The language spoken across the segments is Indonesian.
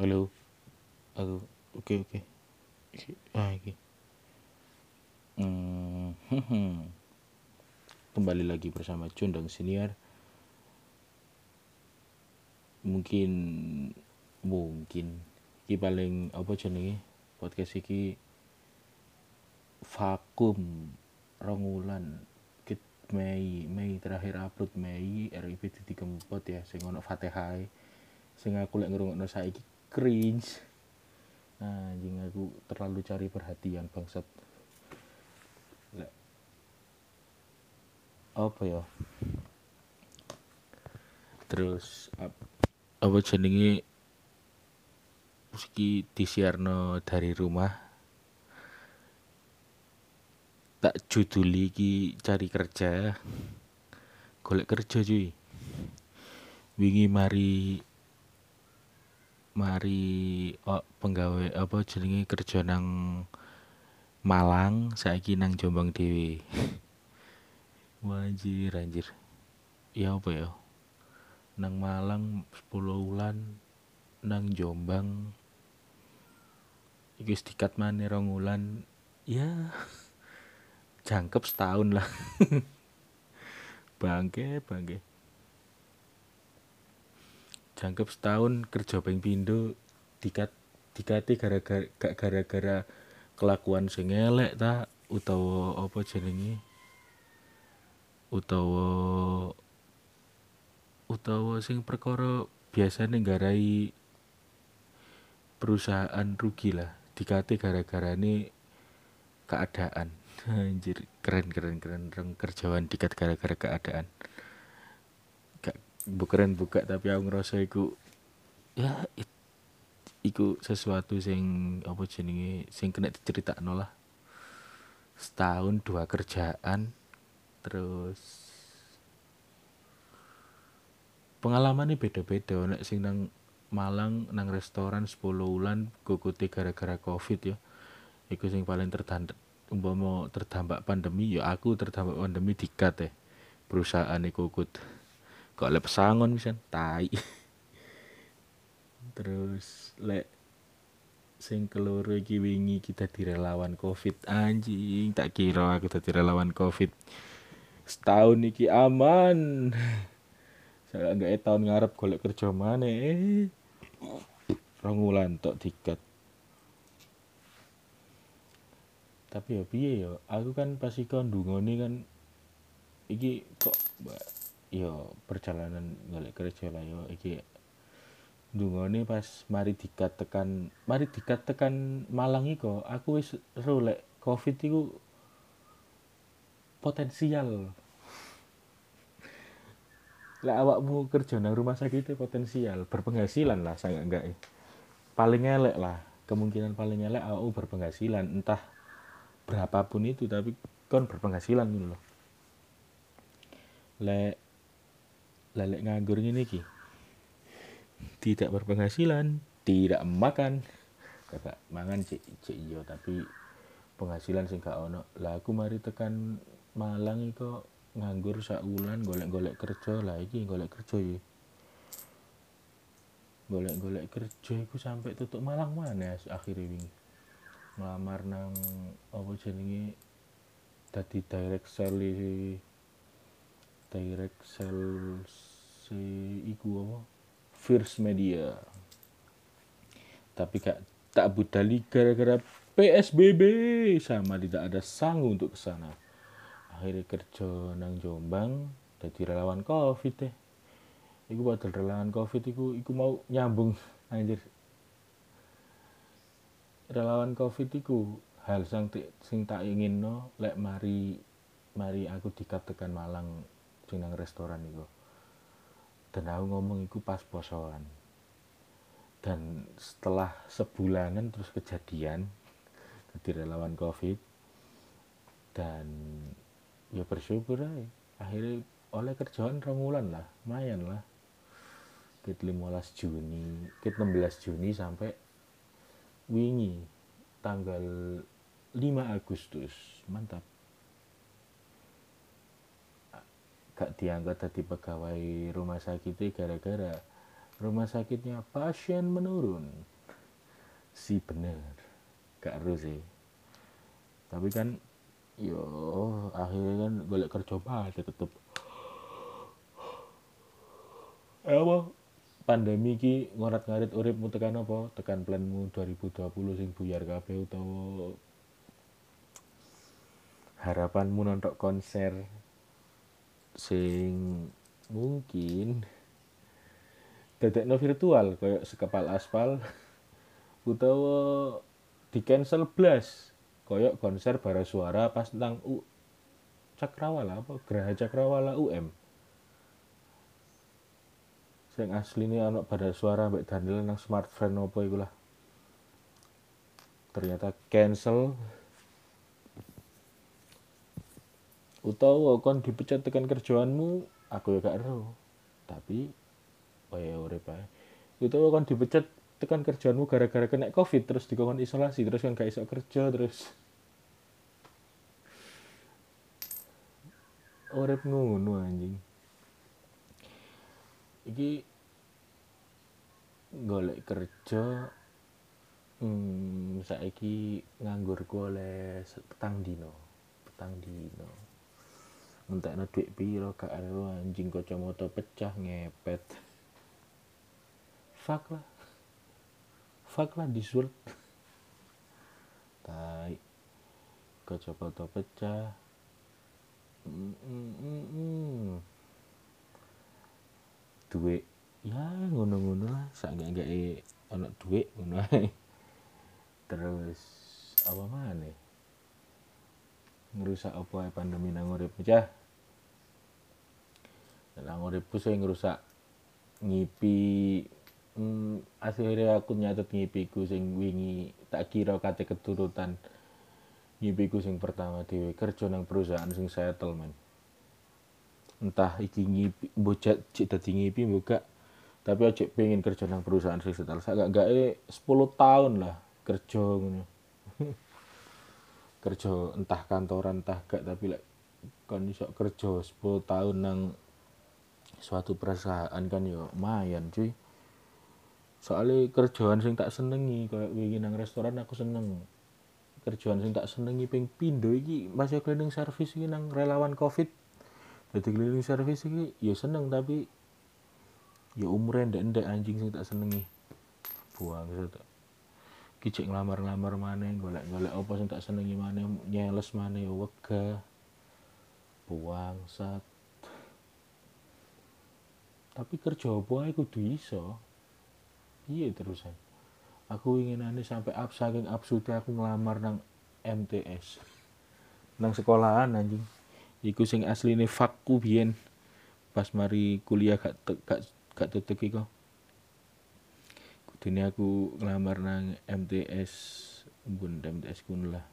Halo. Aku oke oke. Ah iki. Hmm, kembali lagi bersama Condang Senior. Mungkin mungkin iki paling apa jenenge podcast iki vakum rong wulan Kit Mei Mei terakhir upload Mei RIP dadi kempot ya sing ono Fatihah sing aku lek ngrungokno saiki cringe. Anjing aku terlalu cari perhatian bangsat. Apa ya? Terus ap, apa jenenge? Meski disiarno dari rumah. Tak juduli iki cari kerja. Golek kerja cuy. Wingi mari mari oh, penggawe apa jenenge kerja nang Malang saiki nang Jombang dhewe anjir anjir. Ya apa ya? Nang Malang 10 wulan. Nang Jombang iki dikat maneh rong wulan. Ya jangkep setahun lah. Bangke bangke jangkep setahun kerja ping pindho dikat dikate gara-gara gara-gara kelakuan sing elek ta utawa apa jenenge? Utawa utawa sing perkara biasane nggarai perusahaan rugi lah dikate gara-garane keadaan. Anjir keren keren keren kerjaan dikat gara-gara keadaan bukan buka tapi aku ngerasa iku ya it, iku sesuatu sing apa jenenge sing kena diceritakno lah. Setahun dua kerjaan terus pengalaman ini beda-beda. Nek sing nang Malang nang restoran 10 wulan kukuti gara-gara covid ya. Iku sing paling terdampak umpama terdampak pandemi ya aku terdampak pandemi dikat ya. Perusahaan iku kukut kok lek pesangon misan tai. Terus lek sing keloro iki wingi kita direlawan covid. Anjing tak kira aku dadi relawan covid. Setahun iki aman. Saya enggak tahun ngarep golek kerja mana eh rong wulan tok dikat tapi ya piye ya aku kan pasti kon ndungone kan iki kok yo perjalanan golek kerja lah yo. Iki dungane pas mari dikat tekan mari dikat tekan Malang iku aku wis ero lek covid iku potensial. Lek awakmu kerja nang rumah sakit itu potensial berpenghasilan lah saya enggak paling elek lah kemungkinan paling elek awakmu berpenghasilan entah berapapun itu tapi kon berpenghasilan gitu loh lek lelek nganggur ini ki tidak berpenghasilan tidak makan. Kakak mangan cek cek iyo tapi penghasilan sing gak ono. Lah aku mari tekan Malang iko nganggur sak bulan golek-golek kerja. Lah iki golek kerja ya. Golek-golek kerja iku sampai tutup Malang mana akhirnya wingi. Ngelamar nang apa jenenge? Tadi direct sale direct si iku First Media. Tapi kak tak budali gara-gara PSBB sama tidak ada sanggup untuk ke sana akhirnya kerja nang Jombang jadi relawan covid deh. Iku padahal relawan covid iku iku mau nyambung anjir. Relawan covid iku hal sing sing tak ingin no lek mari mari aku dikatakan Malang sing nang restoran iku dan aku ngomong iku pas posoan. Dan setelah sebulanan terus kejadian jadi relawan covid dan ya bersyukur aja akhirnya oleh kerjaan remulan lah lumayan lah. Kit 15 Juni kit 16 Juni sampai wingi tanggal 5 Agustus. Mantap gak diangkat tadi pegawai rumah sakit gara-gara rumah sakitnya pasien menurun. Si bener gak harus sih. Tapi kan yo akhirnya kan golek kerja banget tetep. Eh apa? Pandemi ki ngorat-ngarit uripmu tekan apa? Tekan planmu 2020 sing buyar kabeh utawa harapanmu nonton konser sing mungkin no virtual kayak sekepal aspal utawa di cancel blas kayak konser bara suara pas tentang U Cakrawala apa? Geraha Cakrawala UM sing ini anak pada suara mbak Daniel nang smartphone apa iku lah. Ternyata cancel utawa kon dipecat tekan kerjaanmu aku ya gak ero. Tapi oh ya urip ae. Utawa kon dipecat tekan kerjaanmu gara-gara kena covid terus dikon isolasi terus kan gak iso kerja terus. Urip ngono anjing. Iki golek kerja hmm, saiki nganggur oleh petang dino petang dino entekno duit piro gak ero anjing kacamata pecah ngepet. Fuck lah. Fuck lah disulut tai. Kacamata pecah. Mm, mm, mm, duit. Ya ngono-ngono lah. Sak gak ana duit ngono terus apa mana ngerusak apa pandemi nang urip. Cah Nang uripku sing ngerusak ngipi hmm, akhirnya aku nyatet ngipiku sing wingi tak kira kate keturutan. Ngipiku sing pertama dhewe kerja nang perusahaan sing settle men. Entah iki ngipi bocet cik dadi ngipi buka tapi aja pengen kerja nang perusahaan sing settle. Sak gak e 10 tahun lah kerja ngono kerja entah kantoran entah gak tapi like, kon iso kerja 10 tahun nang suatu perusahaan kan yo lumayan cuy. Soalnya kerjaan sing tak senengi kayak wingi nang restoran aku seneng. Kerjaan sing tak senengi ping pindo iki masih cleaning service iki nang relawan covid. Jadi cleaning service iki ya seneng tapi ya umurnya ndak ndak anjing sing tak senengi. Buang gitu kicik ngelamar-ngelamar mana golek-golek apa sing tak senengi mana nyeles mana wega buang sat. Tapi kerja apa ae kudu iso? Piye terusan? Aku ingin ini sampai up saking absurde aku ngelamar nang MTS nang sekolahan anjing. Iku sing nih fakku biyen. Pas mari kuliah gak gak gak tetek iku kudune aku ngelamar nang MTS bun MTS kun lah.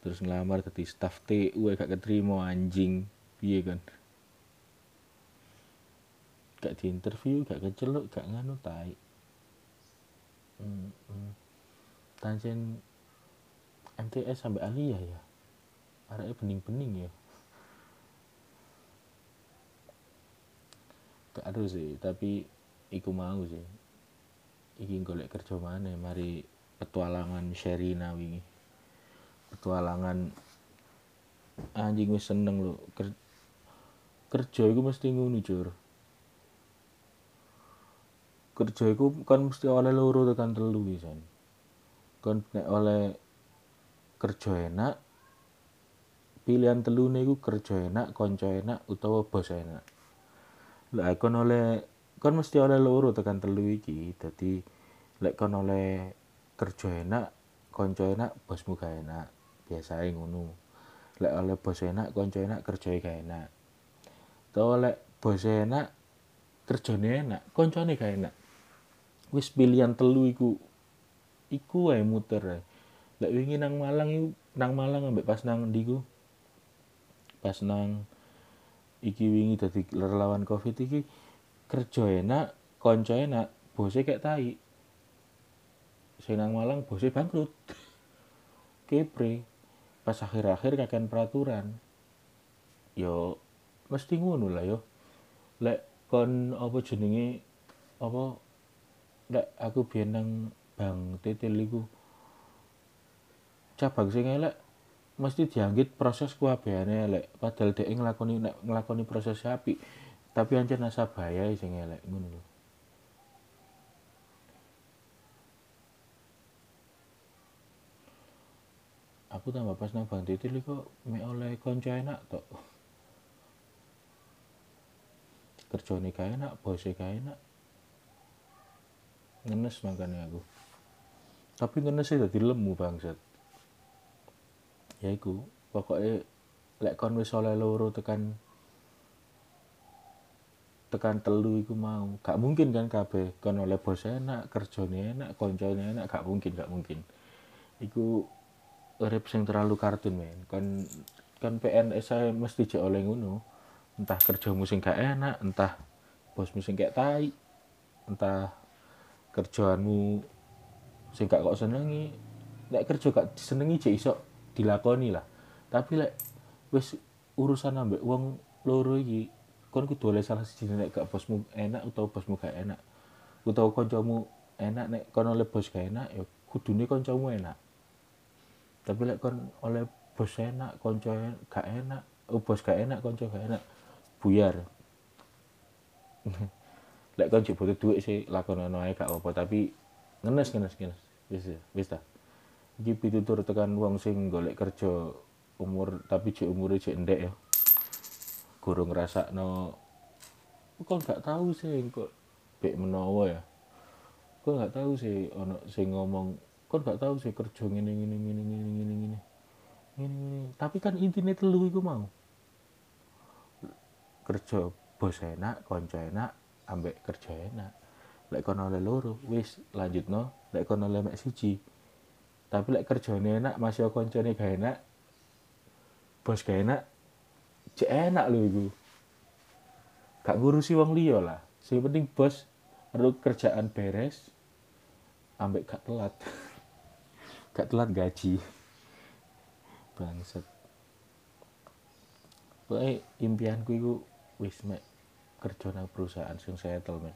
Terus ngelamar tadi staff TU gak keterima anjing. Piye kan? Gak di interview gak keceluk gak nganu tai. MTS sampai Alia ya arahnya bening-bening ya. Gak ada sih tapi iku mau sih iki golek kerja mana mari petualangan Sherina wingi. Petualangan anjing wis seneng lo kerja iku mesti ngono jur. Kerja kan mesti oleh loro tekan telu kan nek oleh kerja enak pilihan telu niku kerja enak konco enak utawa bos enak. Lah kon oleh kon mesti oleh loro tekan telu iki. Dadi lek kon oleh kerja enak konco enak bosmu gak enak. Biasa ngono. Lek oleh bos enak konco enak kerja gak enak. Utawa lek bos enak kerjane enak koncone gak enak. Wis pilihan telu iku iku wae muter ae. Lek wingi nang Malang iku nang Malang ambek pas nang ndiku pas nang iki wingi dadi relawan covid iki kerja enak konco enak bose kayak tai. Sing nang Malang bose bangkrut. Kepre. Pas akhir-akhir kakek peraturan. Yo mesti ngono lah yo. Lek kon apa jenenge apa lek aku biyen nang Bang Titil iku cabang sing elek mesti dianggit proses kuabehane elek padahal dhek nglakoni nek nglakoni proses apik tapi ancen nasabaya sing elek ngono lho. Aku tambah pas nang Bang Titil kok mek oleh kanca enak tok. Kerjane kae enak bose kae enak. Ngenes makanya aku. Tapi ngenes dadi lemu bangsat. Ya iku pokoknya lek kon wis oleh loro tekan tekan telu iku mau. Gak mungkin kan kabeh. Kon oleh bos enak kerjane enak koncone enak gak mungkin gak mungkin. Iku urip sing terlalu kartun men. Kon kon PNS saya mesti jek oleh ngono. Entah kerjamu sing gak enak entah bosmu sing kayak tai entah kerjaanmu sing gak kok senengi. Lek kerja gak disenengi jek iso dilakoni lah. Tapi lek wis urusan ambek wong loro iki kon kudu oleh salah siji nek gak bosmu enak utawa bosmu gak enak. Utawa kancamu enak nek kon oleh bos gak enak ya kudune kancamu enak. Tapi lek kon oleh bos enak kanca gak enak oh, bos gak enak kanca gak enak buyar. Lek kon jek butuh duit sih lakonono ae gak apa tapi ngenes ngenes ngenes. Wis wis ta. Iki pitutur tekan wong sing golek kerja umur tapi jek umure jek ndek ya guru ngerasa no kok nggak tahu sih kok be menawa ya? Kok nggak tahu sih ono sing ngomong kok nggak tahu sih kerja ini, ini, ini, ini, ini, ini, ini, tapi kan intinya telu iku mau. Kerja bos enak konco enak ambek kerja enak. Lek kono le loro wis lanjutno lek kono le mek siji. Tapi lek kerjane enak masih koncone gak enak bos gak enak cek enak loh iku. Gak ngurusi wong liya lah. Sing penting bos perlu kerjaan beres ambek gak telat. Gak telat gaji. Bangsat. Pokoknya impianku itu wis mek kerja nang perusahaan sing settle men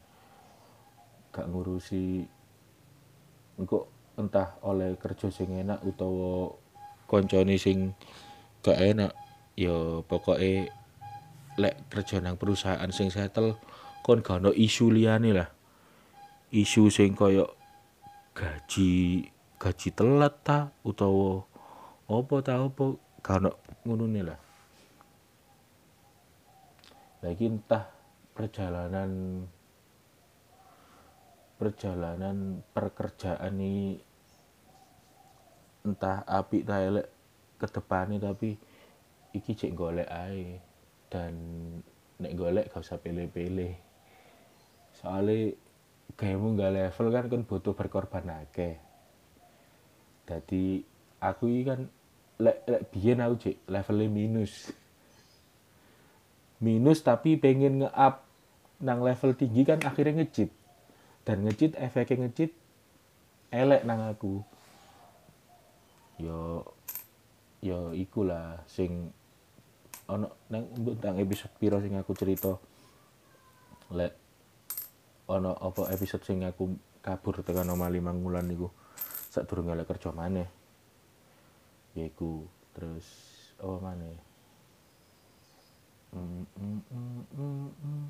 gak ngurusi engko entah oleh kerja sing enak utawa koncone sing gak enak ya pokoknya lek kerja nang perusahaan sing settle kon gak ono isu liyane lah. Isu sing koyo gaji gaji telat ta utawa apa ta apa gak ono ngono lah. Lagi entah perjalanan perjalanan perkerjaan ini entah api ta elek ke depannya tapi iki cek golek ae dan nek golek gak usah pilih-pilih. Soalnya kayakmu gak level kan kan butuh berkorban akeh. Jadi aku ini kan lek lek biyen aku cek levelnya minus. Minus tapi pengen nge-up nang level tinggi kan akhirnya ngecit. Dan ngecit efeknya ngecit elek nang aku. Yo yo ikulah sing ono nang tentang episode piro sing aku cerita? Lek ono apa episode sing aku kabur tekan oma lima bulan niku sak durung lek kerja maneh. Yaiku terus apa maneh? Mm, mm, mm, mm, mm.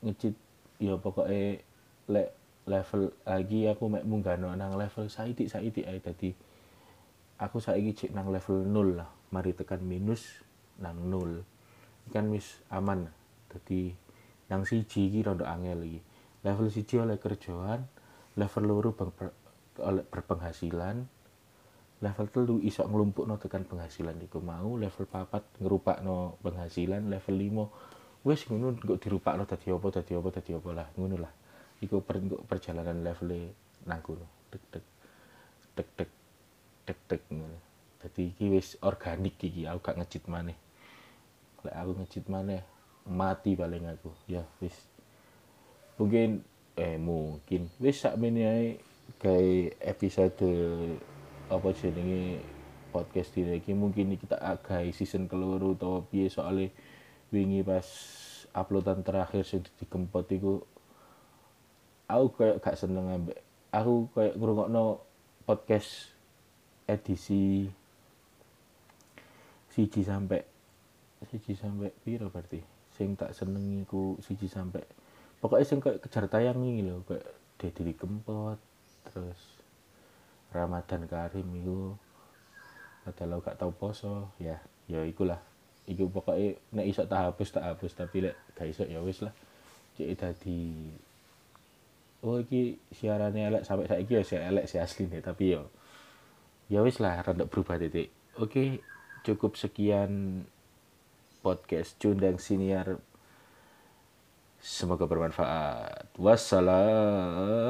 ngecit ya pokoknya lek level lagi aku mek munggah nang level saitik saitik ae. Dadi aku saiki cek nang level 0 lah mari tekan minus nang nol kan wis aman. Jadi nang siji iki rada angel iki. Level siji oleh kerjaan level loro oleh berpenghasilan level telu iso no tekan penghasilan iku mau level papat no penghasilan level limo wis ngono kok no dadi apa dadi apa dadi apa lah ngono lah. Iku per, perjalanan level nang kono. Tek tek tek tek tek tek ngono jadi iki wis organik iki aku gak ngecit maneh. Lek aku ngecit maneh mati paling aku. Ya wis. Mungkin eh mungkin. Wis sak ae kayak episode apa jenenge podcast ini iki mungkin kita agak season keluru atau piye soalnya wingi pas uploadan terakhir sing dikempot iku aku kayak gak seneng ambek. Aku kayak ngrungokno podcast edisi siji sampai siji sampai piro berarti? Sing tak seneng iku siji sampai pokoknya sing kayak kejar tayang ini loh kayak Deddy Kempot terus Ramadan Karim itu padahal gak tau poso ya ya ikulah. Iku pokoknya nek iso tak hapus tak hapus tapi lek gak iso ya wis lah. Cek tadi oh iki siarannya elek sampai saiki ya elek si asli nih tapi yo ya wis lah rada berubah titik. Oke cukup sekian podcast cundang siniar. Semoga bermanfaat. Wassalam